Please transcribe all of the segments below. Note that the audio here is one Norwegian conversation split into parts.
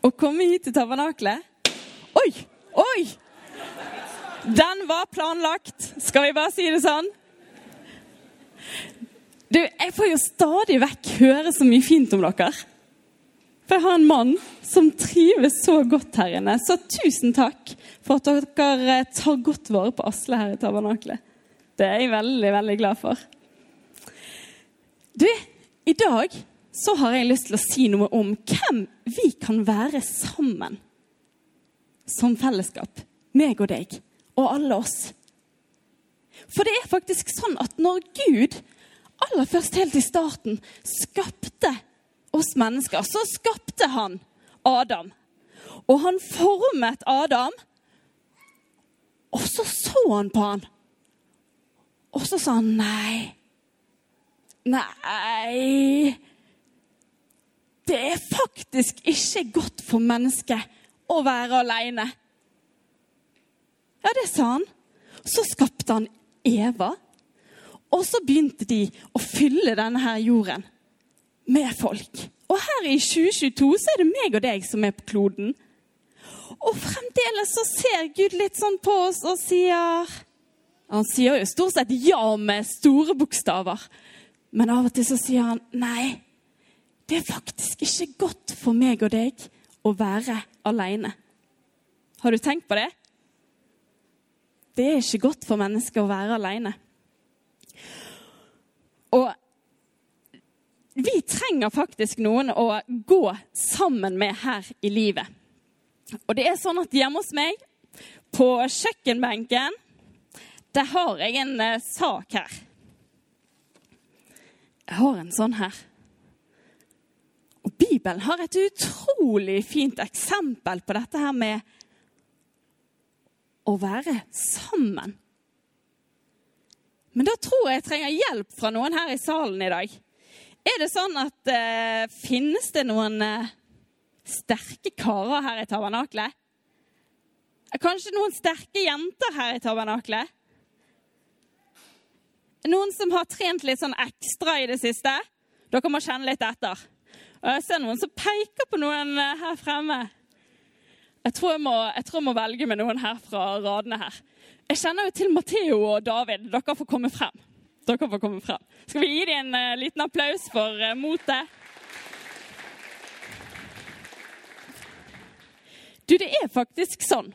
å komme hit til tabernaklet. Oi! Oi! Den var planlagt, skal vi bare si det sånn? Du, jeg får jo stadig vekk høre så mye fint om dere. For jeg har en mann som trives så godt her inne. Så tusen takk for at dere tar godt vare på Asle her i Tabernakelet. Det er jeg veldig, veldig glad for. Du, i dag så har jeg lyst til å si noe om hvem vi kan være sammen som fellesskap. Meg og deg og alle oss. For det er faktisk sånn at når Gud aller først helt i starten skapte oss mennesker, så skapte han Adam. Og han formet Adam, og så så han på han. Og så sa han nei. Nei Det er faktisk ikke godt for mennesket å være aleine. Ja, det sa han. Så skapte han Eva. Og så begynte de å fylle denne her jorden med folk. Og her i 2022 så er det meg og deg som er på kloden. Og fremdeles så ser Gud litt sånn på oss og sier Han sier jo stort sett ja med store bokstaver. Men av og til så sier han nei. Det er faktisk ikke godt for meg og deg å være alene. Har du tenkt på det? Det er ikke godt for mennesker å være alene. Og vi trenger faktisk noen å gå sammen med her i livet. Og det er sånn at hjemme hos meg, på kjøkkenbenken, der har jeg en uh, sak her. Jeg har en sånn her. Bibelen har et utrolig fint eksempel på dette her med å være sammen. Men da tror jeg jeg trenger hjelp fra noen her i salen i dag. Er det sånn at eh, Finnes det noen eh, sterke karer her i tabernaklet? Kanskje noen sterke jenter her i tabernaklet? Noen som har trent litt sånn ekstra i det siste? Dere må kjenne litt etter. Og jeg ser noen som peker på noen uh, her fremme. Jeg tror jeg, må, jeg tror jeg må velge med noen her fra radene her. Jeg kjenner jo til Matheo og David. Dere får komme frem. Dere får komme frem. Skal vi gi dem en uh, liten applaus for uh, motet? Du, det er faktisk sånn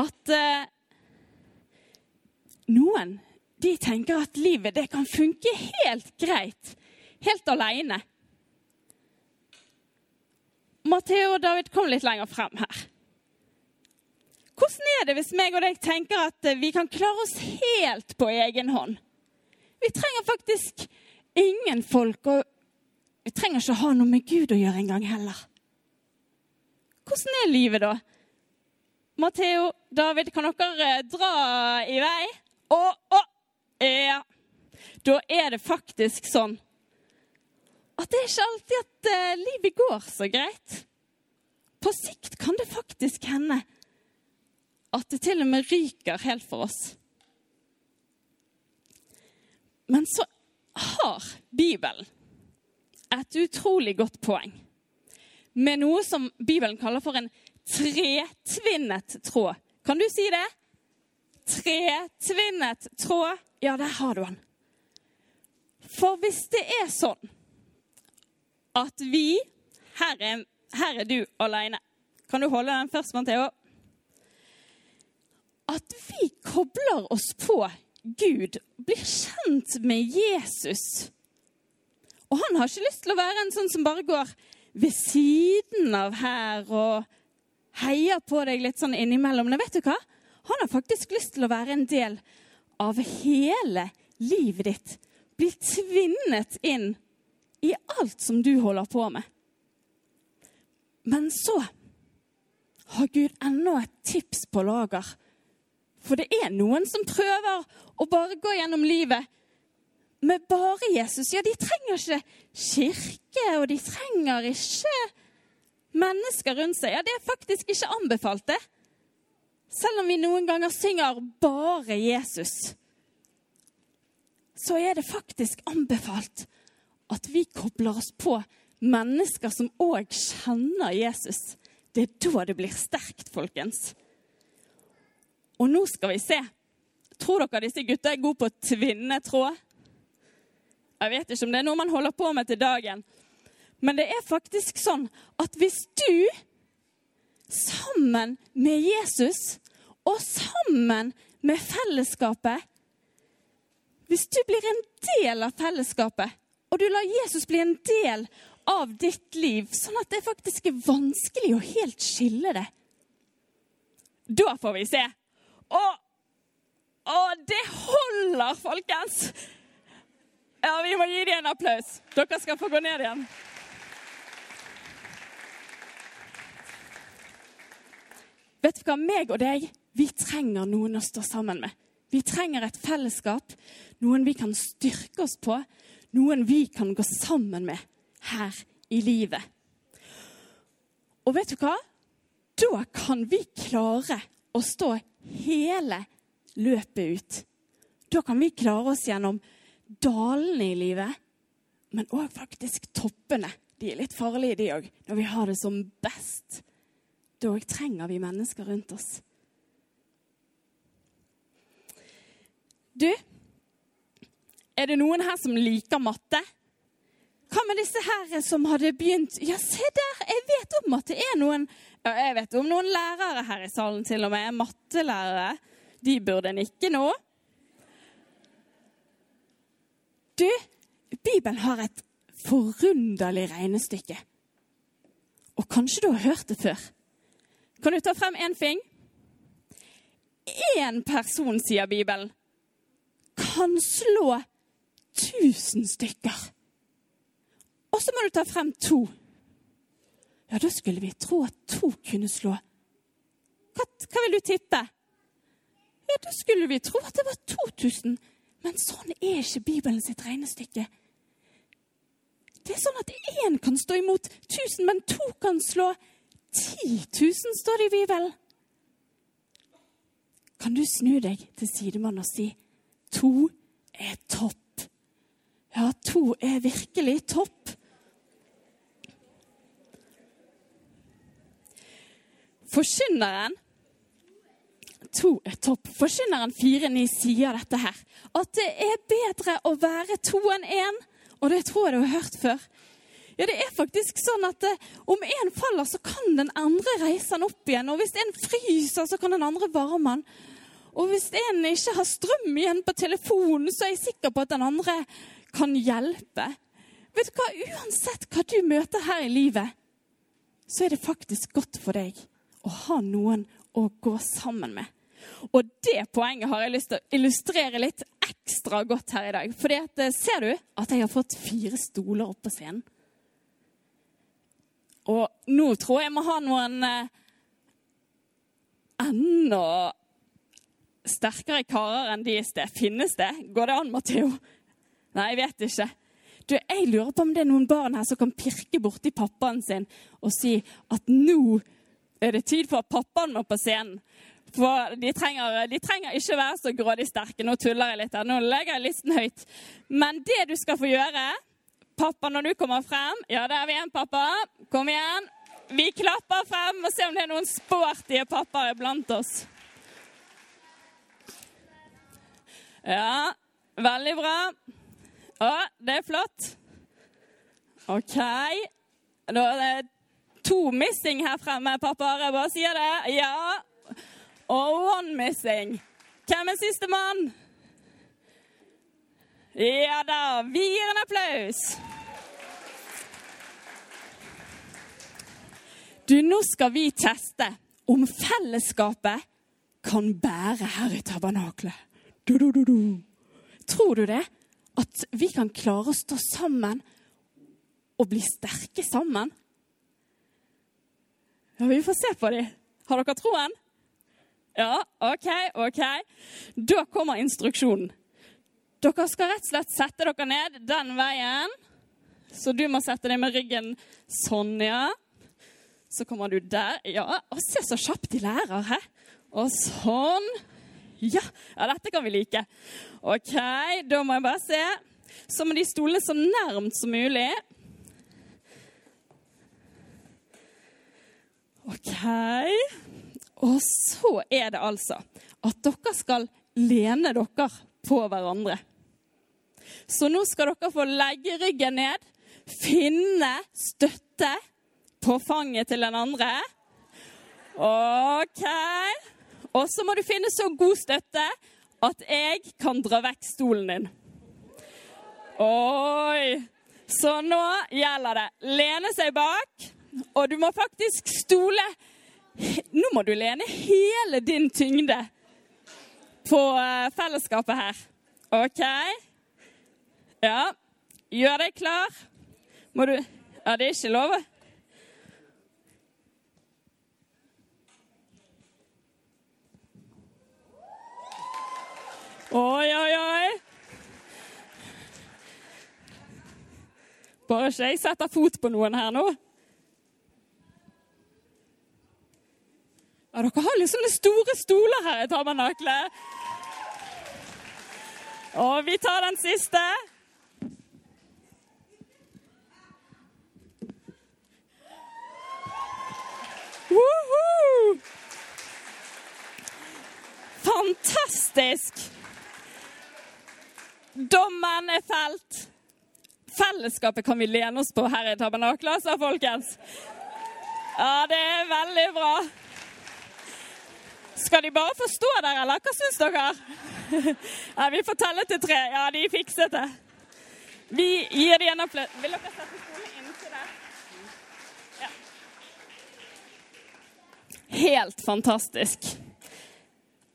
at uh, noen de tenker at livet det kan funke helt greit, helt aleine. Matheo og David, kom litt lenger frem her. Hvordan er det hvis meg og deg tenker at vi kan klare oss helt på egen hånd? Vi trenger faktisk ingen folk, og vi trenger ikke ha noe med Gud å gjøre engang heller. Hvordan er livet da? Matheo, David, kan dere dra i vei? Å, å, ja. Da er det faktisk sånn at det er ikke alltid at uh, livet går så greit. På sikt kan det faktisk hende at det til og med ryker helt for oss. Men så har Bibelen et utrolig godt poeng med noe som Bibelen kaller for en tretvinnet tråd. Kan du si det? Tretvinnet tråd. Ja, der har du den. For hvis det er sånn at vi Her er, her er du alene. Kan du holde den først, Matheo? At vi kobler oss på Gud, blir kjent med Jesus. Og han har ikke lyst til å være en sånn som bare går ved siden av her og heier på deg litt sånn innimellom. Men vet du hva? Han har faktisk lyst til å være en del av hele livet ditt. Bli tvinnet inn i alt som du holder på med. Men så har Gud ennå et tips på lager. For det er noen som prøver å bare gå gjennom livet med bare Jesus. Ja, de trenger ikke kirke, og de trenger ikke mennesker rundt seg. Ja, det er faktisk ikke anbefalt, det. Selv om vi noen ganger synger 'bare Jesus', så er det faktisk anbefalt at vi kobler oss på mennesker som òg kjenner Jesus. Det er da det blir sterkt, folkens. Og nå skal vi se. Tror dere disse gutta er gode på tvinnetråd? Jeg vet ikke om det er noe man holder på med til dagen. Men det er faktisk sånn at hvis du sammen med Jesus og sammen med fellesskapet Hvis du blir en del av fellesskapet, og du lar Jesus bli en del av ditt liv, sånn at det faktisk er vanskelig å helt skille det Da får vi se. Og, og det holder, folkens! Ja, vi må gi dem en applaus. Dere skal få gå ned igjen. Vet du hva? Meg og deg, vi trenger noen å stå sammen med. Vi trenger et fellesskap, noen vi kan styrke oss på, noen vi kan gå sammen med her i livet. Og vet du hva? Da kan vi klare å stå hele løpet ut. Da kan vi klare oss gjennom dalene i livet, men òg faktisk toppene. De er litt farlige, de òg, når vi har det som best. Da trenger vi mennesker rundt oss. Du, er det noen her som liker matte? Hva med disse her som hadde begynt Ja, se der! Jeg vet om at det er noen Jeg vet om noen lærere her i salen til og med. Mattelærere. De burde nikke nå. Du, Bibelen har et forunderlig regnestykke. Og kanskje du har hørt det før. Kan du ta frem én fing? Én person, sier Bibelen, kan slå tusen stykker. Og så må du ta frem to. Ja, da skulle vi tro at to kunne slå. Hva, hva vil du tippe? Ja, da skulle vi tro at det var 2000. Men sånn er ikke Bibelen sitt regnestykke. Det er sånn at én kan stå imot 1000, men to kan slå 10 000, står det i Bibelen. Kan du snu deg til sidemann og si to er topp? Ja, to er virkelig topp. Forkynneren to er topp. Forkynneren 4.9 sier dette her. At det er bedre å være to enn én. Og det tror jeg du har hørt før. Ja, det er faktisk sånn at eh, om en faller, så kan den andre reise han opp igjen. Og hvis en fryser, så kan den andre varme han. Og hvis en ikke har strøm igjen på telefonen, så er jeg sikker på at den andre kan hjelpe. Vet du hva? Uansett hva du møter her i livet, så er det faktisk godt for deg å ha noen å gå sammen med. Og det poenget har jeg lyst til å illustrere litt ekstra godt her i dag. For eh, ser du at jeg har fått fire stoler opp på scenen? Og nå tror jeg jeg må ha noen eh, enda sterkere karer enn de i sted. Finnes det? Går det an, Matheo? Nei, jeg vet ikke. Du, Jeg lurer på om det er noen barn her som kan pirke borti pappaen sin og si at nå er det tid for at pappaen må på scenen. For de trenger, de trenger ikke være så grådig sterke. Nå tuller jeg litt her. Nå legger jeg listen høyt. Men det du skal få gjøre Pappa, når du kommer frem Ja, der er vi igjen, pappa. Kom igjen. Vi klapper frem og ser om det er noen sportige pappaer blant oss. Ja, veldig bra. Å, det er flott. OK. Da er det to missing her fremme, pappaer. Jeg bare sier det. Ja. Og one missing. Hvem er sistemann? Ja da. Vi gir en applaus. Du, nå skal vi teste om fellesskapet kan bære her i tabernaklet. Du, du, du, Tror du det? At vi kan klare å stå sammen og bli sterke sammen? Ja, vi får se på dem. Har dere troen? Ja, OK, OK. Da kommer instruksjonen. Dere skal rett og slett sette dere ned den veien. Så du må sette deg med ryggen sånn, ja. Så kommer du der. Ja, og se så kjapt de lærer, hæ? Og sånn. Ja, ja, dette kan vi like. OK, da må jeg bare se. Så må de stole så nærmt som mulig. OK. Og så er det altså at dere skal lene dere på hverandre. Så nå skal dere få legge ryggen ned, finne støtte på fanget til den andre. OK. Og så må du finne så god støtte at jeg kan dra vekk stolen din. Oi! Så nå gjelder det lene seg bak, og du må faktisk stole Nå må du lene hele din tyngde på eh, fellesskapet her. OK? Ja. Gjør deg klar. Må du Ja, det er ikke lov? Oi, oi, oi. Bare ikke jeg setter fot på noen her nå. Ja, dere har litt sånne store stoler her i tabernaklet. Og vi tar den siste. Woohoo! Fantastisk! Dommen er felt. Fellesskapet kan vi lene oss på her i tabernaklet, sa folkens. Ja, det er veldig bra. Skal de bare få stå der, eller hva syns dere? Ja, vi får telle til tre. Ja, de fikset det. Vi gir dem en applaus. Vil dere sette stolen inntil der? Ja. Helt fantastisk.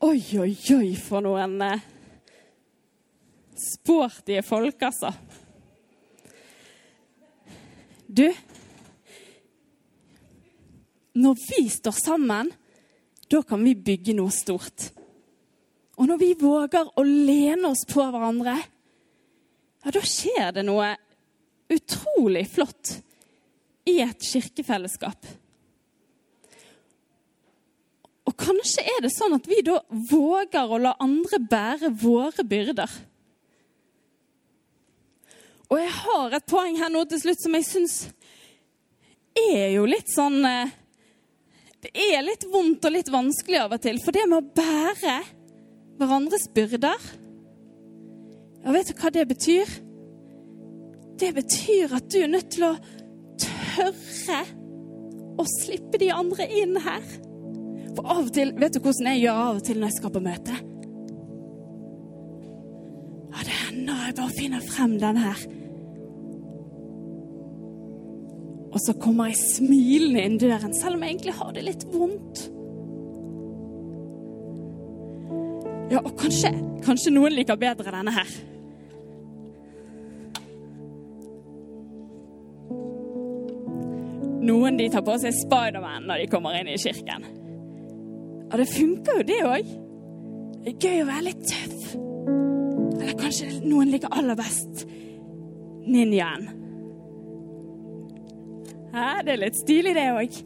Oi, oi, oi, for noen eh, sporty folk, altså. Du Når vi står sammen, da kan vi bygge noe stort. Og når vi våger å lene oss på hverandre, ja, da skjer det noe utrolig flott i et kirkefellesskap. Og kanskje er det sånn at vi da våger å la andre bære våre byrder. Og har et poeng her nå til slutt som jeg syns er jo litt sånn eh, Det er litt vondt og litt vanskelig av og til. For det med å bære hverandres byrder Ja, vet du hva det betyr? Det betyr at du er nødt til å tørre å slippe de andre inn her. For av og til Vet du hvordan jeg gjør av og til når jeg skal på møte? Ja, det hender jeg bare finner frem den her. Og så kommer jeg smilende inn døren, selv om jeg egentlig har det litt vondt. Ja, og kanskje, kanskje noen liker bedre denne her. Noen de tar på seg Spiderman når de kommer inn i kirken. Ja, det funker jo, det òg. Det er gøy å være litt tøff. Eller kanskje noen liker aller best ninjaen. Ja, det er litt stilig, det òg.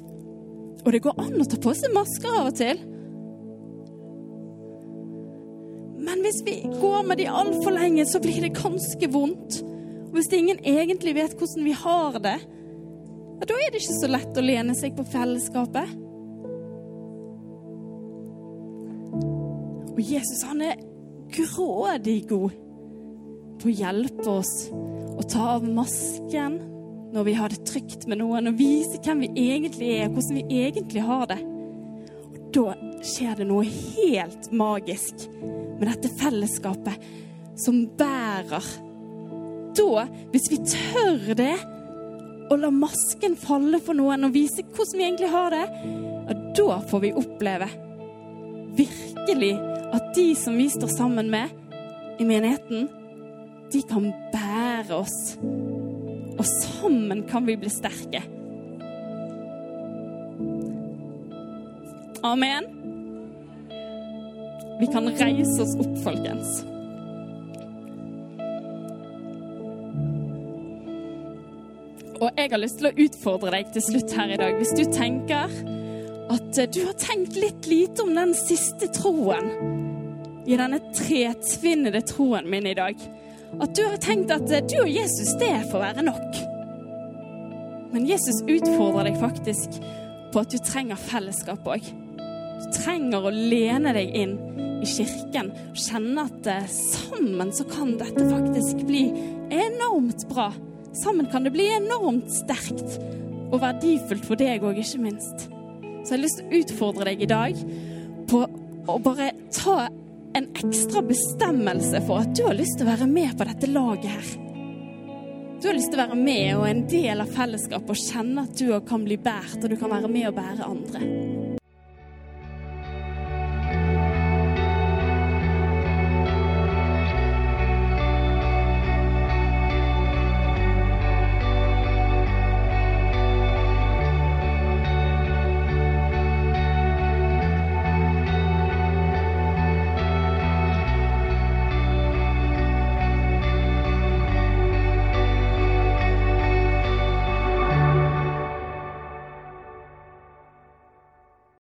Og det går an å ta på seg masker av og til. Men hvis vi går med de altfor lenge, så blir det ganske vondt. Og hvis ingen egentlig vet hvordan vi har det, ja, da er det ikke så lett å lene seg på fellesskapet. Og Jesus, han er grådig god på å hjelpe oss å ta av masken når vi har det trygt med noen, og vise hvem vi egentlig er, og hvordan vi egentlig har det. Og da skjer det noe helt magisk med dette fellesskapet som bærer. Da, hvis vi tør det, og la masken falle for noen og vise hvordan vi egentlig har det, ja, da får vi oppleve virkelig at de som vi står sammen med i menigheten, de kan bære oss. Og sammen kan vi bli sterke. Amen. Vi kan reise oss opp, folkens. Og jeg har lyst til å utfordre deg til slutt her i dag. Hvis du tenker at du har tenkt litt lite om den siste troen i denne tretvinnede troen min i dag. At du har tenkt at du og Jesus, det får være nok. Men Jesus utfordrer deg faktisk på at du trenger fellesskap òg. Du trenger å lene deg inn i kirken og kjenne at sammen så kan dette faktisk bli enormt bra. Sammen kan det bli enormt sterkt og verdifullt for deg òg, ikke minst. Så jeg har lyst til å utfordre deg i dag på å bare ta en ekstra bestemmelse for at du har lyst til å være med på dette laget her. Du har lyst til å være med og en del av fellesskapet og kjenne at du kan bli båret, og du kan være med og bære andre.